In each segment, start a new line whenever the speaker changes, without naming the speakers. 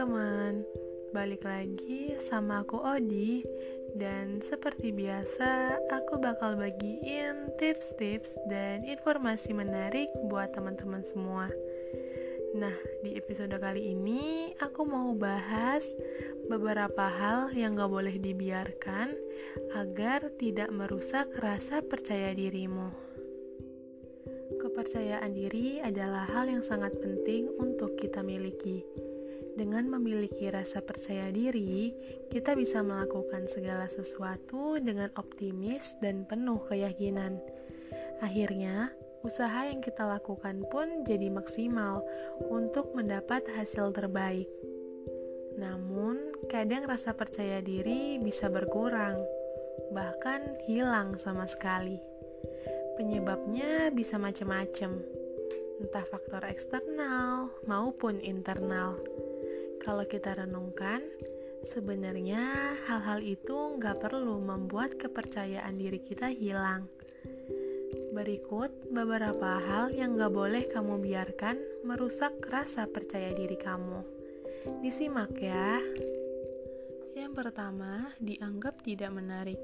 teman-teman, balik lagi sama aku Odi Dan seperti biasa, aku bakal bagiin tips-tips dan informasi menarik buat teman-teman semua Nah, di episode kali ini aku mau bahas beberapa hal yang gak boleh dibiarkan agar tidak merusak rasa percaya dirimu. Kepercayaan diri adalah hal yang sangat penting untuk kita miliki. Dengan memiliki rasa percaya diri, kita bisa melakukan segala sesuatu dengan optimis dan penuh keyakinan. Akhirnya, usaha yang kita lakukan pun jadi maksimal untuk mendapat hasil terbaik. Namun, kadang rasa percaya diri bisa berkurang, bahkan hilang sama sekali. Penyebabnya bisa macam-macam, entah faktor eksternal maupun internal. Kalau kita renungkan, sebenarnya hal-hal itu nggak perlu membuat kepercayaan diri kita hilang Berikut beberapa hal yang gak boleh kamu biarkan merusak rasa percaya diri kamu. Disimak ya. Yang pertama, dianggap tidak menarik.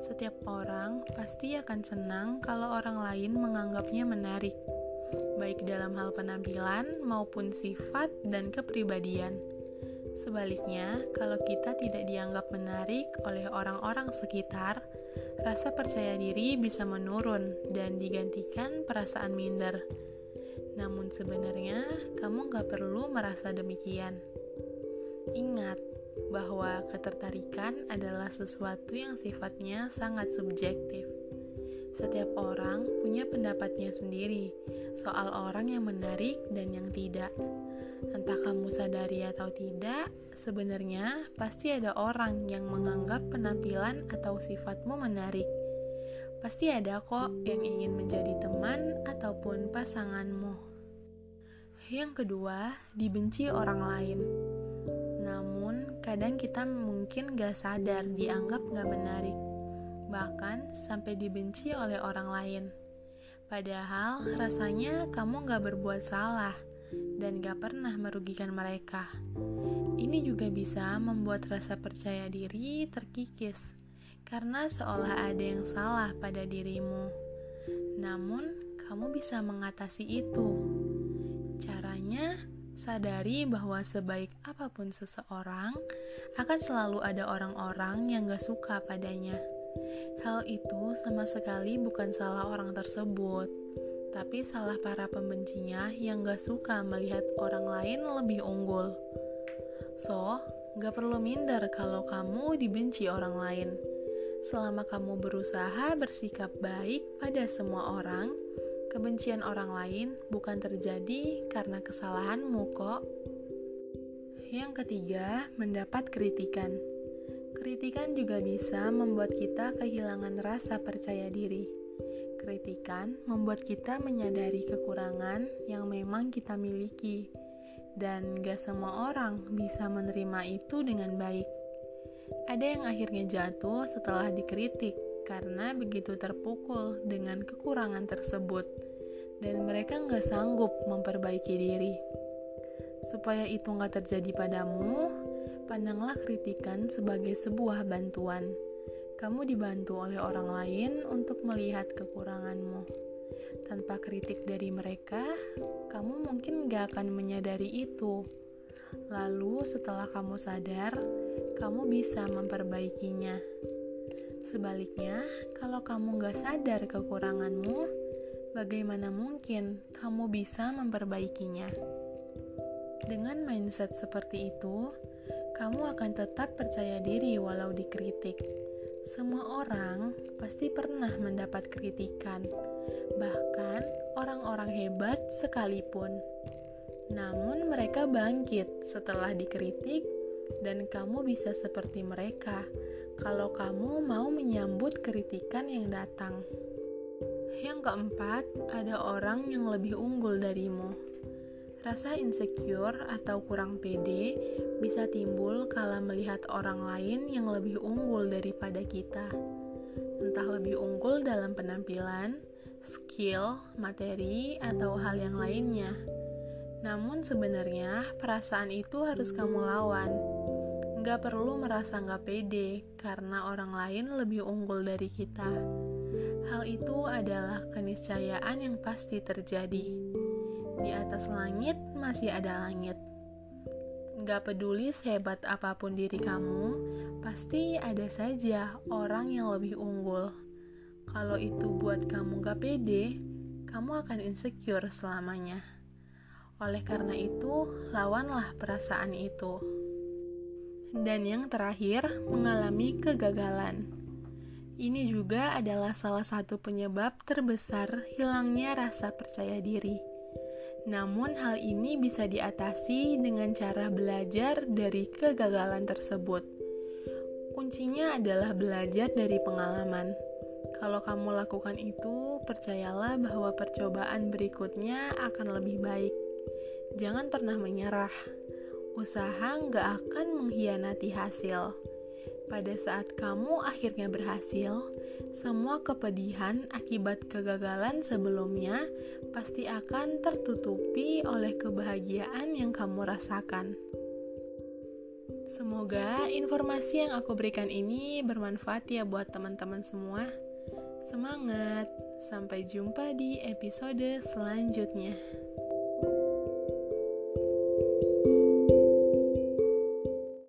Setiap orang pasti akan senang kalau orang lain menganggapnya menarik, baik dalam hal penampilan maupun sifat dan kepribadian. Sebaliknya, kalau kita tidak dianggap menarik oleh orang-orang sekitar, rasa percaya diri bisa menurun dan digantikan perasaan minder. Namun sebenarnya, kamu gak perlu merasa demikian. Ingat bahwa ketertarikan adalah sesuatu yang sifatnya sangat subjektif. Setiap orang punya pendapatnya sendiri soal orang yang menarik dan yang tidak. Entah kamu sadari atau tidak, sebenarnya pasti ada orang yang menganggap penampilan atau sifatmu menarik. Pasti ada kok yang ingin menjadi teman ataupun pasanganmu. Yang kedua, dibenci orang lain. Namun, kadang kita mungkin gak sadar dianggap gak menarik. Bahkan sampai dibenci oleh orang lain. Padahal rasanya kamu gak berbuat salah dan gak pernah merugikan mereka. Ini juga bisa membuat rasa percaya diri terkikis karena seolah ada yang salah pada dirimu. Namun, kamu bisa mengatasi itu. Caranya, sadari bahwa sebaik apa pun seseorang, akan selalu ada orang-orang yang gak suka padanya. Hal itu sama sekali bukan salah orang tersebut tapi salah para pembencinya yang gak suka melihat orang lain lebih unggul. So, gak perlu minder kalau kamu dibenci orang lain. Selama kamu berusaha bersikap baik pada semua orang, kebencian orang lain bukan terjadi karena kesalahanmu kok. Yang ketiga, mendapat kritikan. Kritikan juga bisa membuat kita kehilangan rasa percaya diri kritikan membuat kita menyadari kekurangan yang memang kita miliki, dan gak semua orang bisa menerima itu dengan baik. Ada yang akhirnya jatuh setelah dikritik karena begitu terpukul dengan kekurangan tersebut, dan mereka gak sanggup memperbaiki diri. Supaya itu gak terjadi padamu, pandanglah kritikan sebagai sebuah bantuan kamu dibantu oleh orang lain untuk melihat kekuranganmu. Tanpa kritik dari mereka, kamu mungkin gak akan menyadari itu. Lalu, setelah kamu sadar, kamu bisa memperbaikinya. Sebaliknya, kalau kamu gak sadar kekuranganmu, bagaimana mungkin kamu bisa memperbaikinya? Dengan mindset seperti itu, kamu akan tetap percaya diri walau dikritik semua orang pasti pernah mendapat kritikan, bahkan orang-orang hebat sekalipun. Namun, mereka bangkit setelah dikritik, dan kamu bisa seperti mereka kalau kamu mau menyambut kritikan yang datang. Yang keempat, ada orang yang lebih unggul darimu. Rasa insecure atau kurang pede bisa timbul kala melihat orang lain yang lebih unggul daripada kita. Entah lebih unggul dalam penampilan, skill, materi, atau hal yang lainnya. Namun sebenarnya perasaan itu harus kamu lawan. Gak perlu merasa gak pede karena orang lain lebih unggul dari kita. Hal itu adalah keniscayaan yang pasti terjadi. Di atas langit masih ada langit. Gak peduli sehebat apa pun diri kamu, pasti ada saja orang yang lebih unggul. Kalau itu buat kamu gak pede, kamu akan insecure selamanya. Oleh karena itu, lawanlah perasaan itu. Dan yang terakhir, mengalami kegagalan. Ini juga adalah salah satu penyebab terbesar hilangnya rasa percaya diri. Namun, hal ini bisa diatasi dengan cara belajar dari kegagalan tersebut. Kuncinya adalah belajar dari pengalaman. Kalau kamu lakukan itu, percayalah bahwa percobaan berikutnya akan lebih baik. Jangan pernah menyerah. Usaha nggak akan mengkhianati hasil. Pada saat kamu akhirnya berhasil, semua kepedihan akibat kegagalan sebelumnya pasti akan tertutupi oleh kebahagiaan yang kamu rasakan. Semoga informasi yang aku berikan ini bermanfaat ya buat teman-teman semua. Semangat! Sampai jumpa di episode selanjutnya.